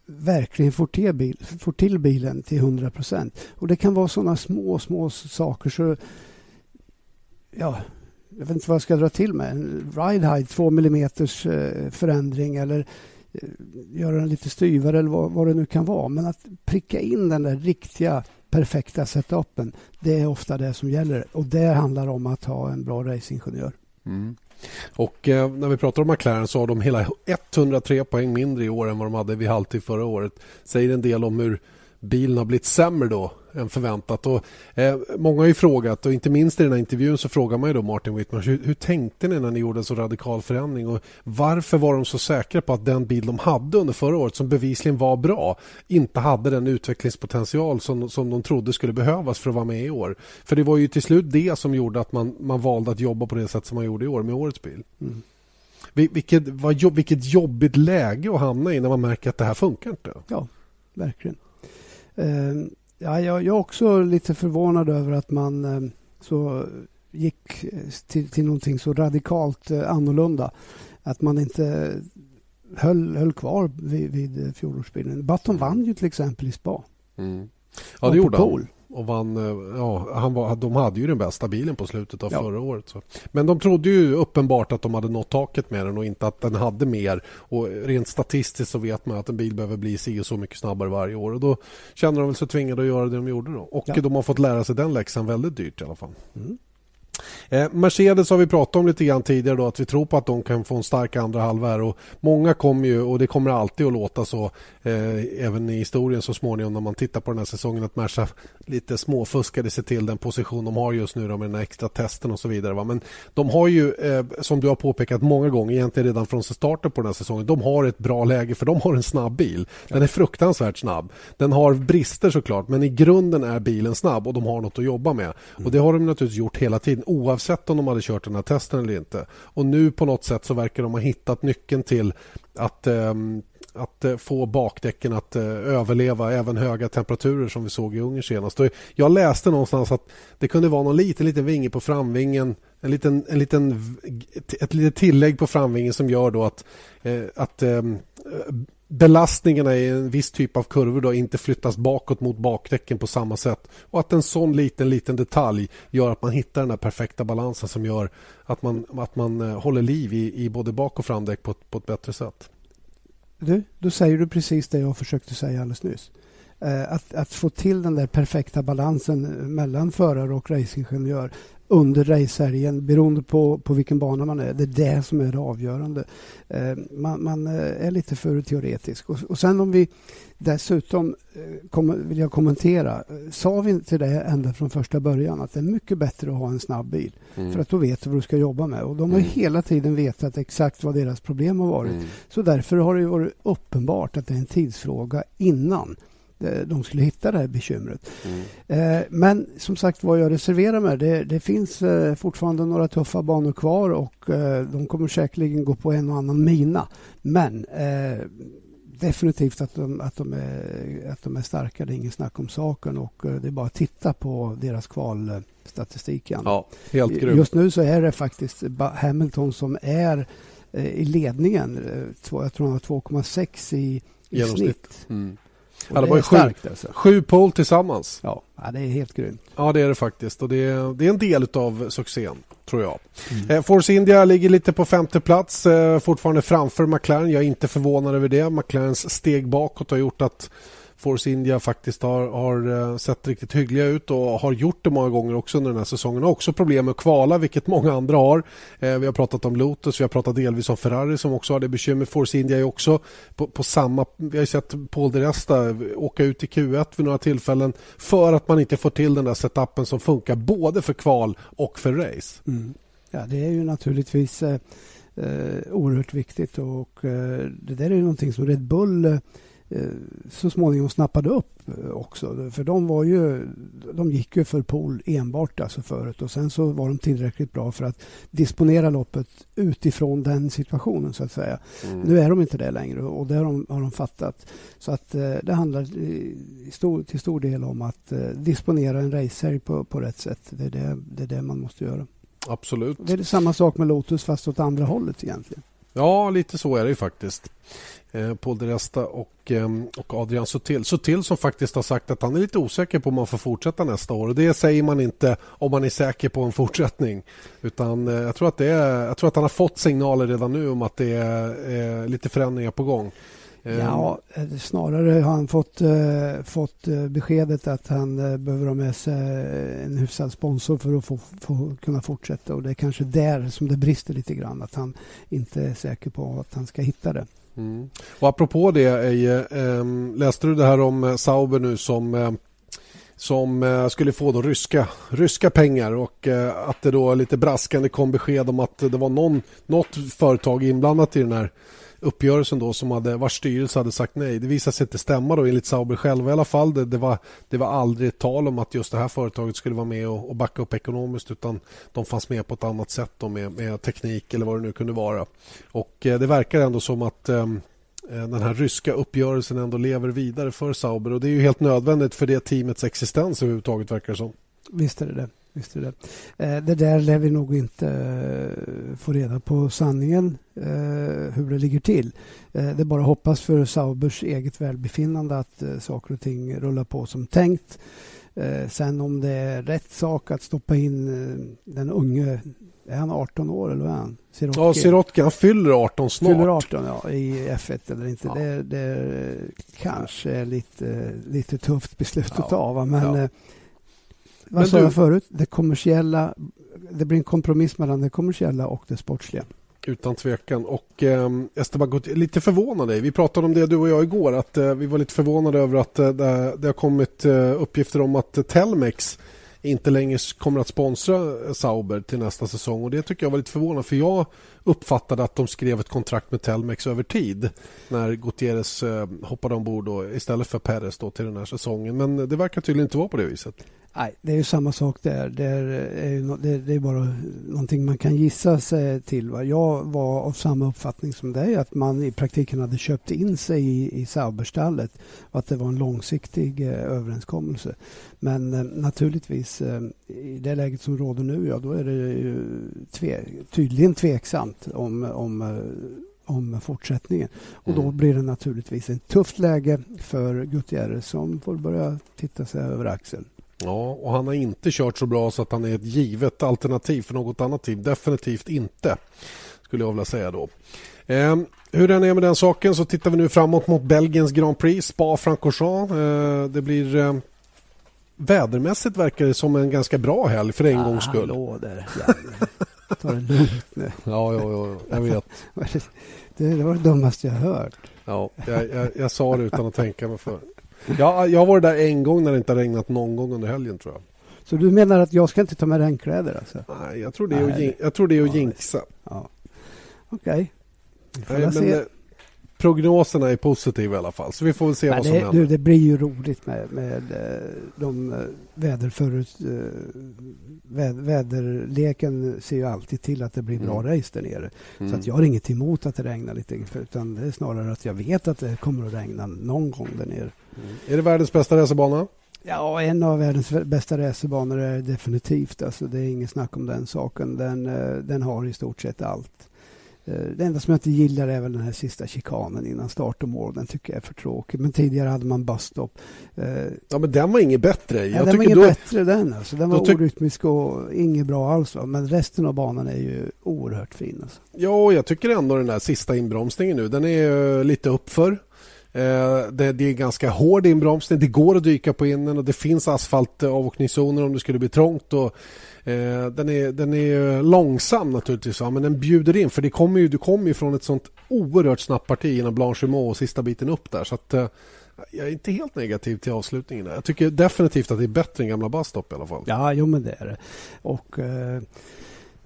verkligen får till, bil, får till bilen till 100 procent. Och det kan vara sådana små, små saker så... Ja, jag vet inte vad jag ska dra till med. En ride height, 2 mm eh, förändring eller eh, göra den lite styvare eller vad, vad det nu kan vara. Men att pricka in den där riktiga perfekta setupen, det är ofta det som gäller. Och det handlar om att ha en bra racingingenjör. Mm. Och eh, när vi pratar om McLaren så har de hela 103 poäng mindre i år än vad de hade vid halvtid förra året. Säger en del om hur bilen har blivit sämre då än förväntat. Och, eh, många har ju frågat, och inte minst i den här intervjun så frågar man ju då Martin Whitmer hur, hur tänkte ni när ni gjorde en så radikal förändring och varför var de så säkra på att den bil de hade under förra året som bevisligen var bra inte hade den utvecklingspotential som, som de trodde skulle behövas för att vara med i år. För det var ju till slut det som gjorde att man, man valde att jobba på det sätt som man gjorde i år med årets bil. Mm. Vilket, vad, vilket jobbigt läge att hamna i när man märker att det här funkar inte. Ja, verkligen. Uh, ja, jag, jag är också lite förvånad över att man uh, så gick eh, till, till någonting så radikalt uh, annorlunda. Att man inte höll, höll kvar vid, vid fjolårsbilen. Button vann ju till exempel i spa. Mm. Ja, det gjorde han och vann. Eh, ja, han var, de hade ju den bästa bilen på slutet av ja. förra året. Så. Men de trodde ju uppenbart att de hade nått taket med den och inte att den hade mer. Och Rent statistiskt så vet man att en bil behöver bli si och så mycket snabbare varje år. Och Då känner de sig tvingade att göra det de gjorde. Då. Och ja. de har fått lära sig den läxan väldigt dyrt i alla fall. Mm. Eh, Mercedes har vi pratat om lite grann tidigare då, att vi tror på att de kan få en stark andra halva här och många kommer ju och det kommer alltid att låta så eh, även i historien så småningom när man tittar på den här säsongen att Merca lite småfuskade sig till den position de har just nu då, med den här extra testen och så vidare. Va? Men de har ju eh, som du har påpekat många gånger egentligen redan från starten på den här säsongen. De har ett bra läge för de har en snabb bil. Den är fruktansvärt snabb. Den har brister såklart men i grunden är bilen snabb och de har något att jobba med. Och det har de naturligtvis gjort hela tiden oavsett om de hade kört den här testen eller inte. Och nu på något sätt så verkar de ha hittat nyckeln till att ehm, att eh, få bakdäcken att eh, överleva även höga temperaturer som vi såg i Ungern senast. Och jag läste någonstans att det kunde vara någon liten, liten vinge på framvingen en liten, en liten, ett litet tillägg på framvingen som gör då att, eh, att ehm, belastningarna i en viss typ av kurvor då inte flyttas bakåt mot bakdäcken på samma sätt. Och att en sån liten, liten detalj gör att man hittar den perfekta balansen som gör att man, att man eh, håller liv i, i både bak och framdäck på, på ett bättre sätt. Du, då säger du precis det jag försökte säga alldeles nyss. Eh, att, att få till den där perfekta balansen mellan förare och racingingenjör under racehelgen beroende på, på vilken bana man är. Det är det som är det avgörande. Eh, man, man, eh, är lite för teoretisk. Och, och sen om vi dessutom eh, kom, vill jag kommentera. Sa vi inte det ända från första början att det är mycket bättre att ha en snabb bil mm. för att då vet du vad du ska jobba med. Och de har mm. hela tiden vetat exakt vad deras problem har varit. Mm. Så därför har det varit uppenbart att det är en tidsfråga innan de skulle hitta det här bekymret. Mm. Eh, men som sagt vad jag reserverar mig. Det, det finns eh, fortfarande några tuffa banor kvar och de kommer säkerligen gå på en och annan mina. Men definitivt att de, att, de är, att de är starka. Det är ingen snack om saken och det är bara att titta på deras kvalstatistik. Ja, helt grymt. Just nu så är det faktiskt Hamilton som är i ledningen. Jag tror han har 2,6 i, i snitt. Mm. Ja, det, var ju sju, alltså. sju pole tillsammans. Ja, ja, det är helt grymt. Ja, det är det faktiskt. Och det är, det är en del av succén, tror jag. Mm. Eh, Force India ligger lite på femte plats, eh, fortfarande framför McLaren. Jag är inte förvånad över det. McLarens steg bakåt har gjort att Force India faktiskt har, har eh, sett riktigt hyggliga ut och har gjort det många gånger också under den här säsongen. Har också problem med att kvala, vilket många andra har. Eh, vi har pratat om Lotus, vi har pratat delvis om Ferrari som också har det bekymmer. Force India är också på, på samma... Vi har sett Paul de Resta åka ut i Q1 vid några tillfällen för att man inte får till den där setupen som funkar både för kval och för race. Mm. Ja, det är ju naturligtvis eh, eh oerhört viktigt och eh, det där är ju någonting som Red Bull Eh, så småningom snappade upp eh, också. För de var ju, de gick ju för pool enbart alltså förut och sen så var de tillräckligt bra för att disponera loppet utifrån den situationen så att säga. Mm. Nu är de inte det längre och det har de, har de fattat. Så att eh, det handlar stor, till stor del om att disponera en racehelg på, på rätt sätt. Det är det, det är det man måste göra. Absolut. Det är samma sak med Lotus fast åt andra hållet egentligen. Ja, lite så är det ju faktiskt. Eh, Paul de Resta och, ehm, och Adrian Sutil. Sutil som faktiskt har sagt att han är lite osäker på om han får fortsätta nästa år. Och Det säger man inte om man är säker på en fortsättning. Utan eh, jag, tror att det är, jag tror att han har fått signaler redan nu om att det är eh, lite förändringar på gång. Ja, snarare har han fått, äh, fått beskedet att han äh, behöver ha med sig en hyfsad sponsor för att få, få, kunna fortsätta. Och Det är kanske där som det brister lite grann. Att han inte är säker på att han ska hitta det. Mm. Och apropå det, Eje, eh, läste du det här om eh, Sauber nu som eh, som eh, skulle få då ryska, ryska pengar och eh, att det då lite braskande kom besked om att det var någon, något företag inblandat i den här uppgörelsen då som hade, vars styrelse hade sagt nej. Det visade sig inte stämma då enligt Sauber själva i alla fall. Det, det, var, det var aldrig tal om att just det här företaget skulle vara med och, och backa upp ekonomiskt utan de fanns med på ett annat sätt då med, med teknik eller vad det nu kunde vara. Och eh, det verkar ändå som att eh, eh den här ryska uppgörelsen ändå lever vidare för Sauber och det är ju helt nödvändigt för det teamets existens överhuvudtaget verkar det som. Visst är det det. Visst är det. Eh, det där lär vi nog inte eh, få reda på sanningen eh, hur det ligger till. Det är bara att hoppas för Saubers eget välbefinnande att saker och ting rullar på som tänkt. Sen om det är rätt sak att stoppa in den unge är han 18 år eller vad är han? Sirotki. Ja, Sirotki. Han fyller 18 snart. Fyller 18 ja, i F1 eller inte. Ja. Det, det kanske är lite, lite tufft beslut att ta. Men, ja. Vad sa jag förut? Det kommersiella det blir en kompromiss mellan det kommersiella och det sportsliga. Utan tvekan. Och eh, Esteban lite förvånade. Vi pratade om det du och jag igår. att eh, Vi var lite förvånade över att eh, det, har kommit eh, uppgifter om att Telmex inte längre kommer att sponsra Sauber till nästa säsong. Och Det tycker jag var lite förvånande för jag uppfattade att de skrev ett kontrakt med Telmex över tid när Gutierrez eh, hoppade ombord då, istället för Perez då, till den här säsongen. Men det verkar tydligen inte vara på det viset. Nej, det är ju samma sak där. Det är, är det, är bara någonting man kan gissa sig till. Va? Jag var av samma uppfattning som dig att man i praktiken hade köpt in sig i, i Sauberstallet och att det var en långsiktig eh, överenskommelse. Men eh, naturligtvis eh, i det läget som råder nu, ja då är det ju tve, tydligen tveksamt om, om eh, om fortsättningen. Och Då mm. blir det naturligtvis ett tufft läge för Gutierrez som får börja titta sig över axeln. Ja, och han har inte kört så bra så att han är ett givet alternativ för något annat team. Definitivt inte, skulle jag vilja säga då. Eh, hur den är med den saken så tittar vi nu framåt mot Belgiens Grand Prix, Spa-Francorchamps. Eh, det blir eh, vädermässigt verkar det som en ganska bra helg för en ah, gångs skull. Hallå där. Ta det lugnt nu. Ja, ja, ja, jag vet. Det var det dummaste jag hört. Ja, jag, jag, jag sa det utan att tänka mig för. Ja, jag har varit där en gång när det inte har regnat någon gång under helgen tror jag. Så du menar att jag ska inte ta med regnkläder alltså? Nej, jag tror det är, Nej, att, jag tror det är att ja, jinxa. Ja. Okej. Okay. Prognoserna är positiva i alla fall, så vi får väl se Nej, vad som det, händer. Du, det blir ju roligt med, med eh, de eh, väderförut... Eh, väderleken ser ju alltid till att det blir bra mm. race där nere. Mm. Så att jag har inget emot att det regnar lite, utan det är snarare att jag vet att det kommer att regna någon gång där nere. Mm. Är det världens bästa racerbana? Ja, en av världens bästa racerbanor är definitivt. Alltså, det är inget snack om den saken. Den, den har i stort sett allt. Eh, det enda som jag inte gillar är väl den här sista chikanen innan start och mål. Den tycker jag är för tråkig. Men tidigare hade man busstop. Eh, ja, men den var inget bättre. Ja, den var inget då, bättre den. Alltså. Den var orytmisk och inget bra alls. Men resten av banan är ju oerhört fin. Alltså. Ja, jag tycker ändå den där sista inbromsningen nu, den är lite uppför. Eh, det, det, är ganska hård inbromsning. Det går att dyka på innen och det finns asfaltavåkningszoner om det skulle bli trångt. Och, Eh, den, är, den är långsam naturligtvis, men den bjuder in. För det kommer ju, du kommer ju från ett sånt oerhört snabbt parti innan Blanchimont och sista biten upp där. Så att, eh, jag är inte helt negativ till avslutningen. Jag tycker definitivt att det är bättre än gamla Bastop i alla fall. Ja, jo men det är det. Och... Eh...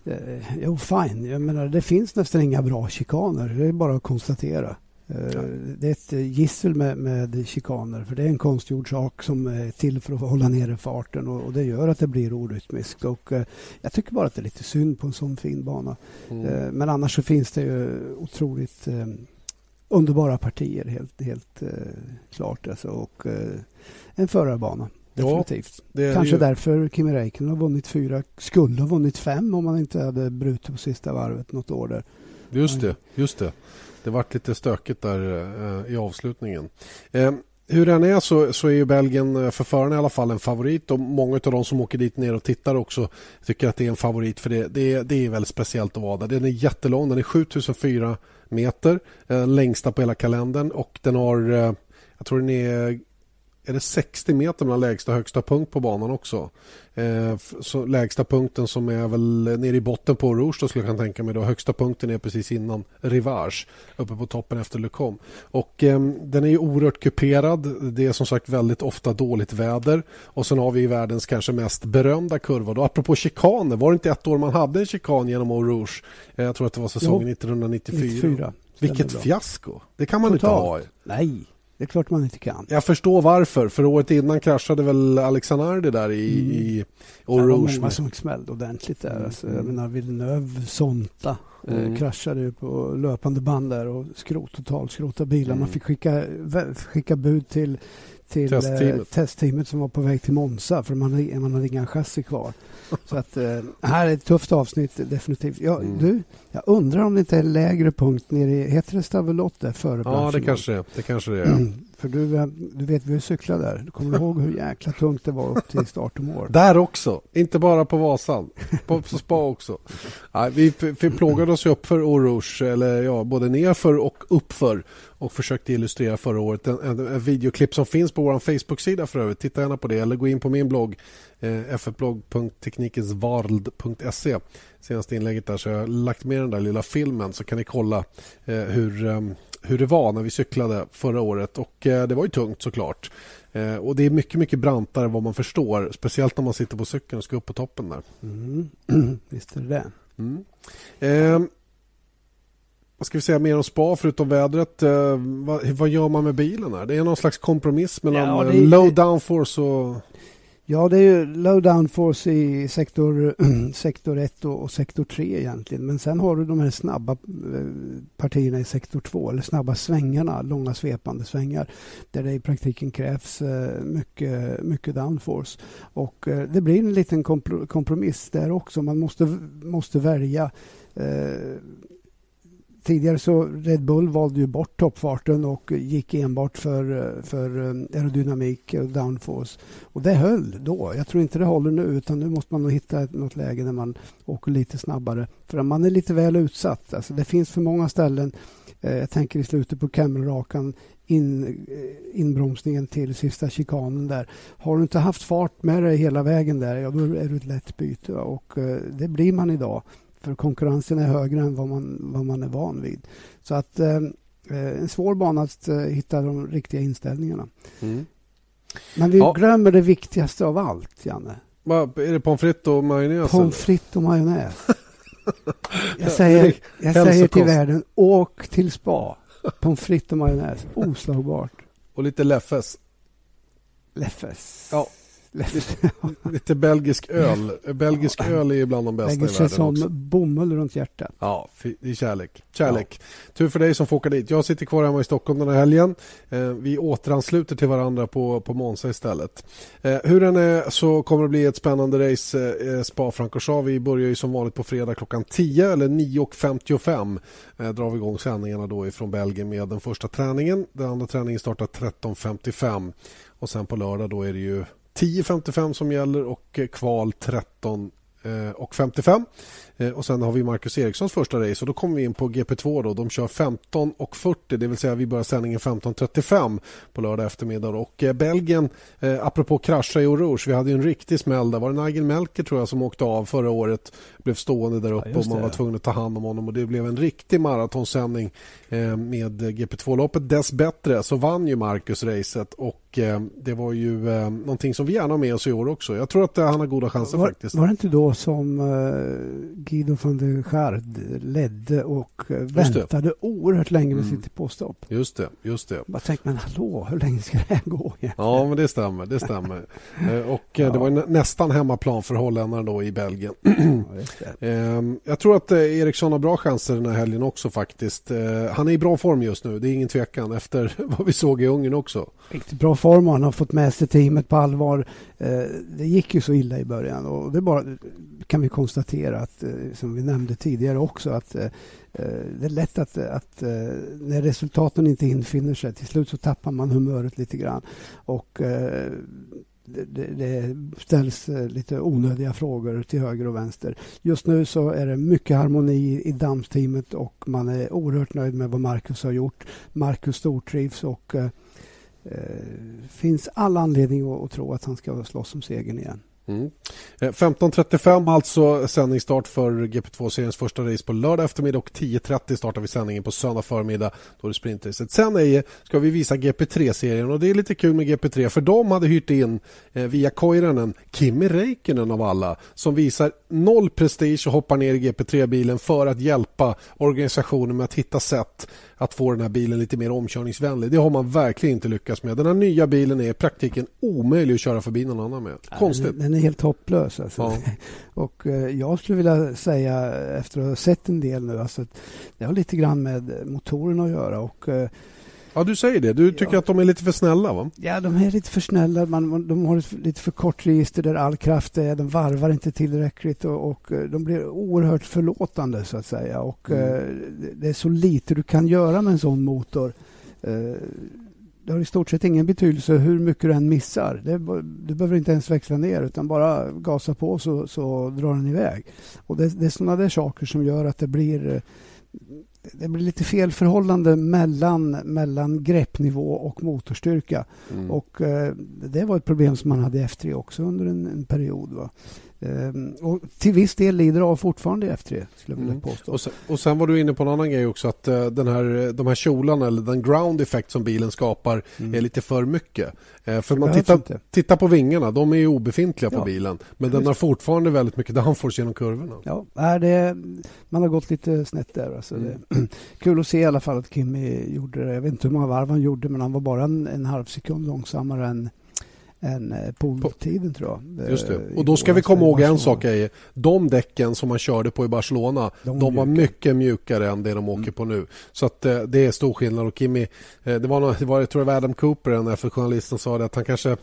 eh jo, fine. Jag menar, det finns nästan inga bra chikaner. Det är bara att konstatera. Ja. Det är ett gissel med, med chikaner för det är en konstgjord sak som är till för att hålla nere farten och, och det gör att det blir orytmiskt. Och, eh, jag tycker bara att det är lite synd på en sån fin bana. Mm. Eh, men annars så finns det ju otroligt eh, underbara partier helt, helt eh, klart. Alltså, och eh, en förarbana. Definitivt. Ja, Kanske ju... därför Kimi Räikkönen har vunnit fyra. Skulle ha vunnit fem om han inte hade brutit på sista varvet något år där. Just det, just det. Det vart lite stökigt där eh, i avslutningen. Eh, hur den är så, så är ju Belgien eh, för förarna i alla fall en favorit och många av de som åker dit ner och tittar också tycker att det är en favorit för det, det, det är väldigt speciellt att vara där. Den är jättelång, den är 7004 meter, längsta på hela kalendern och den har, jag tror den är är det 60 meter mellan lägsta och högsta punkt på banan också. Eh, så lägsta punkten som är väl nere i botten på Rouge då skulle jag kan tänka mig. Då. Högsta punkten är precis innan Rivage uppe på toppen efter Lecom. Och eh, den är ju oerhört kuperad. Det är som sagt väldigt ofta dåligt väder. Och sen har vi världens kanske mest berömda kurva. Då. Apropå chikaner, var det inte ett år man hade en chikan genom Eau Rouge? Eh, jag tror att det var säsongen jo, 1994. 94. Vilket fiasko! Det kan man Totalt. inte ha. Nej. Det är klart man inte kan. Jag förstår varför. För året innan kraschade väl Alexanardi där i, mm. i Eau Rouge. Det var många som smällde ordentligt där. Mm. Alltså, jag menar Villeneuve, Sonta eh, mm. eh, kraschade ju på löpande band där och skrot, totalskrotade bilar. Mm. Man fick skicka, skicka bud till, till testteamet. Eh, testteamet som var på väg till Monza för man, hade, man hade inga chassi kvar. Så att, eh, här är ett tufft avsnitt definitivt. Jag, mm. du, jag undrar om det inte är lägre punkt nere i, heter det Stavelot där före Ja, det kanske, det kanske det är. Mm. För du, du vet, vi cyklade där. Du kommer ihåg hur jäkla tungt det var upp till start och mål? Där också, inte bara på Vasan. På, på spa också. Nej, vi, vi plågade oss upp för Orouge, eller ja, både nerför och uppför och försökte illustrera förra året. En, en, en videoklipp som finns på vår Facebook-sida för övrigt. Titta gärna på det eller gå in på min blogg eh, ffblogg.teknikensvarld.se Senaste inlägget där så jag har lagt med den där lilla filmen så kan ni kolla eh, hur, eh, hur det var när vi cyklade förra året och eh, det var ju tungt såklart. Eh, och det är mycket, mycket brantare än vad man förstår. Speciellt när man sitter på cykeln och ska upp på toppen där. Mm. Visst är det det. Mm. Eh, vad ska vi säga mer om spa förutom vädret? Eh, vad, vad, gör man med bilen? Här? Det är någon slags kompromiss mellan ja, är, low downforce och... Ja, det är ju low downforce i sektor, sektor 1 och, och, sektor 3 egentligen. Men sen har du de här snabba eh, partierna i sektor 2, eller snabba svängarna, långa svepande svängar, där det i praktiken krävs eh, mycket, mycket downforce. Och eh, det blir en liten kompromiss där också. Man måste, måste välja tidigare så Red Bull valde ju bort toppfarten och gick enbart för, för eh, aerodynamik och downforce. Och det höll då. Jag tror inte det håller nu utan nu måste man nog hitta något läge där man åker lite snabbare. För man är lite väl utsatt. Alltså det finns för många ställen. Eh, jag tänker i slutet på Camelrakan in, eh, inbromsningen till sista chikanen där. Har du inte haft fart med dig hela vägen där, ja, då är du ett lätt byte. Och det blir man idag. För konkurrensen är högre än vad man, vad man är van vid. Så att eh, eh, en svår bana att eh, hitta de riktiga inställningarna. Mm. Men vi ja. glömmer det viktigaste av allt, Janne. Va, är det pommes frites och majonnäs? Pommes frites och majonnäs. jag säger, jag säger till världen, åk till spa. Pommes frites och majonnäs, oslagbart. Och lite Leffes. Leffes. Ja, Lite, lite belgisk öl. Belgisk öl är bland de bästa Lägger i världen som också. bomull runt hjärtat. Ja, det är kärlek. Kärlek. Ja. Tur för dig som får åka dit. Jag sitter kvar hemma i Stockholm den här helgen. Eh, vi återansluter till varandra på, på Monza istället. Eh, hur den är så kommer det bli ett spännande race eh, Spa-Francorchamps. Vi börjar ju som vanligt på fredag klockan 10 eller 9.55 drar vi igång sändningarna då ifrån Belgien med den första träningen. Den andra träningen startar 13.55 och sen på lördag då är det ju 10.55 som gäller och kval 13 eh, och 55. Eh, och sen har vi Marcus Erikssons första race och då kommer vi in på GP2 då. De kör 15 och 40, det vill säga vi börjar sändningen 15.35 på lördag eftermiddag. Och eh, Belgien, eh, apropå krascha i Rouge, vi hade en riktig smäll där. Var det Nigel Melker tror jag som åkte av förra året, blev stående där uppe ja, och man var tvungen att ta hand om honom och det blev en riktig maratonsändning eh, med GP2-loppet. Dessbättre så vann ju Marcus racet och eh, det var ju eh, någonting som vi gärna har med oss i år också. Jag tror att eh, han har goda chanser var, faktiskt. Var det inte då som Guido van der Schard ledde och väntade oerhört länge med mm. sitt påstopp. Just det, just det. Jag tänkte, men hallå, hur länge ska det här gå? Egentligen? Ja, men det stämmer. Det stämmer. Och ja. det var nästan hemmaplan för holländarna då i Belgien. Ja, ehm, jag tror att Eriksson har bra chanser den här helgen också faktiskt. Han är i bra form just nu, det är ingen tvekan efter vad vi såg i Ungern också. Riktigt bra form och han har fått med sig teamet på allvar. Eh, det gick ju så illa i början och det bara kan vi konstatera att, eh, som vi nämnde tidigare också, att eh, det är lätt att, att när resultaten inte infinner sig, till slut så tappar man humöret lite grann. Och det, det, ställs lite onödiga frågor till höger och vänster. Just nu så är det mycket harmoni i damsteamet och man är oerhört nöjd med vad Marcus har gjort. Marcus stortrivs och eh, finns all anledning att, att tro att han ska slåss om segern igen. Mm. Eh, 15.35 alltså sändningsstart för GP2-seriens första race på lördag eftermiddag och 10.30 startar vi sändningen på söndag förmiddag. Då är det sprintracet. Sen är, ska vi visa GP3-serien och det är lite kul med GP3 för de hade hyrt in eh, via Koiranen Kimi Räikkönen av alla som visar noll prestige och hoppar ner i GP3-bilen för att hjälpa organisationen med att hitta sätt att få den här bilen lite mer omkörningsvänlig. Det har man verkligen inte lyckats med. Den här nya bilen är i praktiken omöjlig att köra förbi någon annan med. Konstigt. Den, den är helt hopplös. Alltså. Ja. Och eh, jag skulle vilja säga, efter att ha sett en del nu, alltså, det har lite grann med motorn att göra. Och, eh, Ja, du säger det. Du tycker ja. att de är lite för snälla, va? Ja, de är lite för snälla. Man, de har ett lite för kort register där all kraft är. De varvar inte tillräckligt och, och eh, de blir oerhört förlåtande, så att säga. Och mm. eh, Det är så lite du kan göra med en sån motor. Eh, det har i stort sett ingen betydelse hur mycket du än missar. Det, du behöver inte ens växla ner utan bara gasa på så, så drar den iväg. Och det, det är sådana där saker som gör att det blir det blir lite fel förhållande mellan, mellan greppnivå och motorstyrka. Mm. Och, eh, det var ett problem som man hade i F3 också under en, en period. Va? Ehm, och till viss del lider av fortfarande i F3, skulle jag vilja mm. påstå. Och sen, och sen var du inne på en annan grej också, att uh, den här, de här kjolarna, eller den ground effect som bilen skapar, mm. är lite för mycket. Uh, för man tittar, tittar på vingarna, de är ju obefintliga ja. på bilen. Men den har fortfarande väldigt mycket downforce genom kurvorna. Ja, är det, man har gått lite snett där. Alltså mm. det, kul att se i alla fall att Kimi gjorde det. Jag vet inte hur många varv han gjorde, men han var bara en, en halv sekund långsammare än än eh, poltiden tror jag. Just det. Eh, och då ska vi komma ihåg en sak. Är, de däcken som man körde på i Barcelona de, de var mycket mjukare än det de åker mm. på nu. Så att, eh, det är stor skillnad. Och Kimi, det var, det var jag tror det var Adam Cooper, den F1-journalisten, sa det att han kanske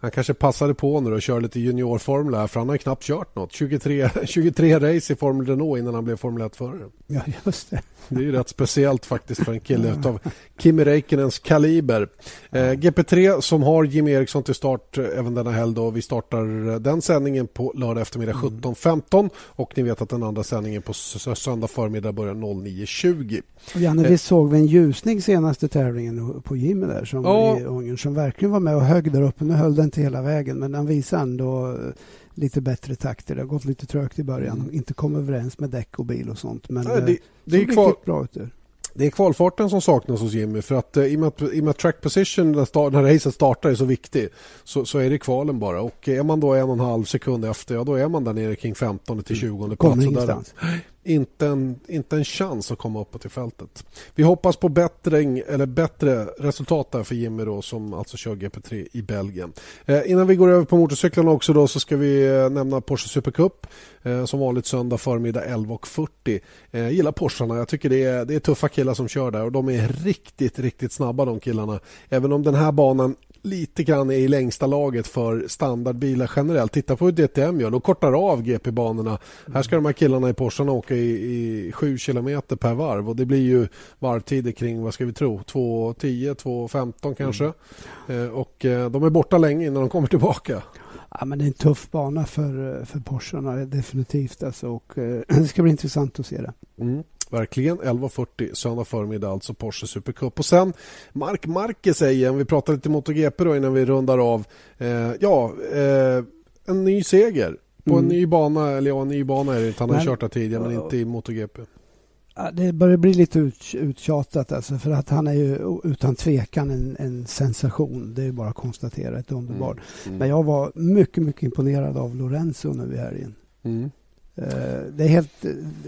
han kanske passade på nu och kör lite juniorformel här för han har knappt kört något. 23, 23 race i Formel Renault innan han blev Formel 1-förare. Ja, just det. Det är ju rätt speciellt faktiskt för en kille av Kimi Räikkönens kaliber. Eh, GP3 som har Jimmy Eriksson till start eh, även denna helg. Då. Vi startar eh, den sändningen på lördag eftermiddag 17.15 mm. och ni vet att den andra sändningen på söndag förmiddag börjar 09.20. Janne, eh. vi såg vi en ljusning senaste tävlingen på Jimmy där som, ja. i Ungern som verkligen var med och högg där uppe. Nu höll den inte hela vägen men han visade ändå lite bättre takter. Det har gått lite trögt i början. Mm. Inte kommit överens med däck och bil och sånt. Men Nej, det, det är kvar... bra ut där. Det är kvalfarten som saknas hos Jimmy för att eh, i och med att, i och med att track position när, start, när racet startar är så viktig så, så är det kvalen bara och är man då en och en halv sekund efter ja då är man där nere kring 15 till 20 mm. plats. Kommer ingenstans. Där, inte en, inte en chans att komma uppåt i fältet. Vi hoppas på bättring, eller bättre resultat där för Jimmy då, som alltså kör GP3 i Belgien. Eh, innan vi går över på motorcyklarna också då, så ska vi eh, nämna Porsche Supercup. Eh, som vanligt söndag förmiddag 11.40. Eh, gillar Porscharna. Jag tycker det är, det är tuffa killar som kör där och de är riktigt, riktigt snabba de killarna. Även om den här banan lite grann är i längsta laget för standardbilar generellt. Titta på hur DTM gör. De kortar av GP-banorna. Mm. Här ska de här killarna i Porscharna åka i, i 7 km per varv och det blir ju varvtider kring, vad ska vi tro, 2.10, 2.15 kanske. Mm. Eh, och eh, de är borta länge innan de kommer tillbaka. Ja, men det är en tuff bana för, för Porscharna, definitivt. Alltså, och, eh, det ska bli intressant att se det. Mm. Verkligen. 11.40 söndag förmiddag, alltså Porsche Supercup. Och sen Mark Marquez igen. Vi pratar lite MotoGP då innan vi rundar av. Eh, ja, eh, en ny seger på mm. en ny bana. Eller ja, en ny bana är det inte. Han har men, kört där tidigare, men inte i MotoGP. Det börjar bli lite ut, uttjatat alltså för att han är ju utan tvekan en, en sensation. Det är bara att konstatera. Ett underbart. Mm. Mm. Men jag var mycket, mycket imponerad av Lorenzo nu i helgen. Mm. Eh, det är helt,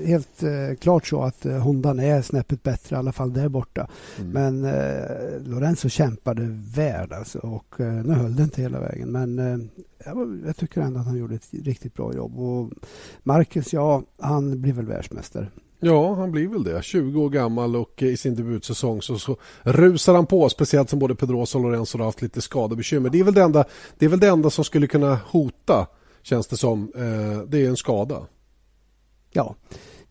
helt eh, klart så att eh, Hondan är snäppet bättre, i alla fall där borta. Mm. Men eh, Lorenzo kämpade väl alltså, och eh, nu höll det inte hela vägen. Men eh, jag, jag, tycker ändå att han gjorde ett riktigt bra jobb. Och Marcus, ja, han blir väl världsmästare. Ja, han blir väl det. 20 år gammal och i sin debutsäsong så, så rusar han på. Speciellt som både Pedrosa och Lorenzo har haft lite skadebekymmer. Det är väl det enda, det är väl det enda som skulle kunna hota, känns det som. Eh, det är en skada. Ja,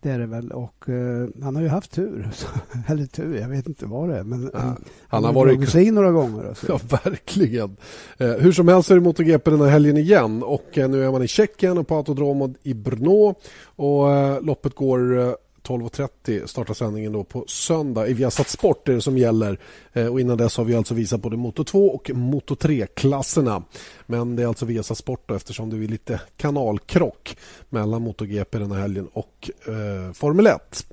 det är det väl. Och uh, han har ju haft tur. Eller tur, jag vet inte vad det är. Men ja, han, han, har varit sig några gånger. Alltså. Ja, verkligen. Uh, hur som helst är det MotoGP den här helgen igen. Och nu är man i Tjeckien och på Autodromo i Brno. Och loppet går 12.30 startar sändningen då på söndag. I Viasat Sport är det som gäller. Eh, och innan dess har vi alltså visat både Moto 2 och Moto 3-klasserna. Men det är alltså Viasat Sport då, eftersom det är lite kanalkrock mellan MotoGP den här helgen och eh, Formel 1.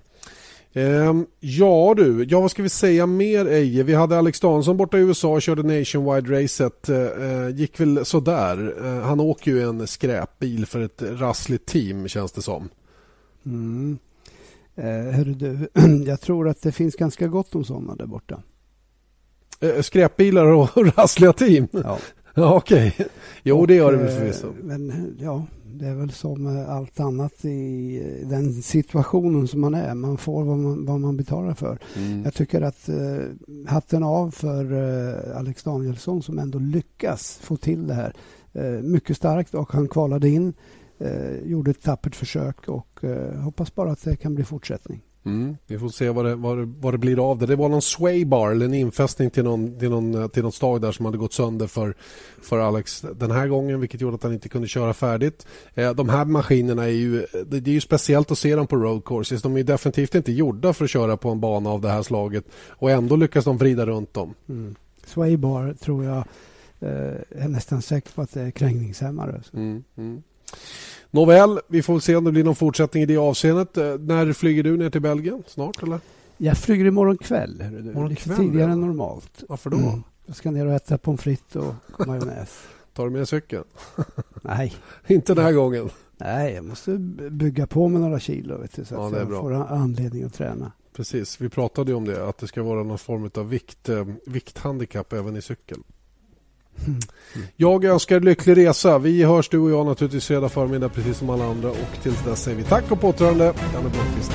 Eh, ja du, ja vad ska vi säga mer Eje? Vi hade Alex Danielsson borta i USA och körde Nationwide-racet. Eh, eh, gick väl sådär. Eh, han åker ju en skräpbil för ett rassligt team känns det som. Mm. Eh, hörru du, jag tror att det finns ganska gott om sådana där borta. Eh, skräpbilar och rassliga team? Ja. ja Okej. Okay. Jo, och, det gör det väl förvisso. Eh, men ja, det är väl som allt annat i den situationen som man är. Man får vad man, vad man betalar för. Mm. Jag tycker att eh, hatten av för eh, Alex Danielsson som ändå lyckas få till det här. Eh, mycket starkt och han kvalade in eh, gjorde ett tappert försök och eh, hoppas bara att det kan bli fortsättning. Mm, vi får se vad det, vad, det, vad det blir av det. Det var någon swaybar eller en infästning till någon, till någon, till någon stag där som hade gått sönder för, för Alex den här gången vilket gjorde att han inte kunde köra färdigt. Eh, de här maskinerna är ju, det, det är ju speciellt att se dem på road courses. De är definitivt inte gjorda för att köra på en bana av det här slaget och ändå lyckas de vrida runt dem. Mm. Swaybar tror jag eh, är nästan säker på att det är krängningshämmare. Mm, mm. Nåväl, vi får se om det blir någon fortsättning i det avseendet. Eh, när flyger du ner till Belgien? Snart eller? Jag flyger imorgon kväll. Morgon Lite kväll, tidigare ja. än normalt. Varför då? Mm. Jag ska ner och äta pommes frites och majonnäs. Tar du med cykeln? Nej. inte den här gången. Nej, jag måste bygga på med några kilo vet du, så Ja, att jag bra. får anledning att träna. Precis, vi pratade om det. Att det ska vara någon form av vikt, eh, vikthandikapp även i cykel. Jag önskar lycklig resa. Vi hörs du och jag naturligtvis fredag förmiddag precis som alla andra. Och tills dess säger vi tack och på återhörande. Janne Blomqvist.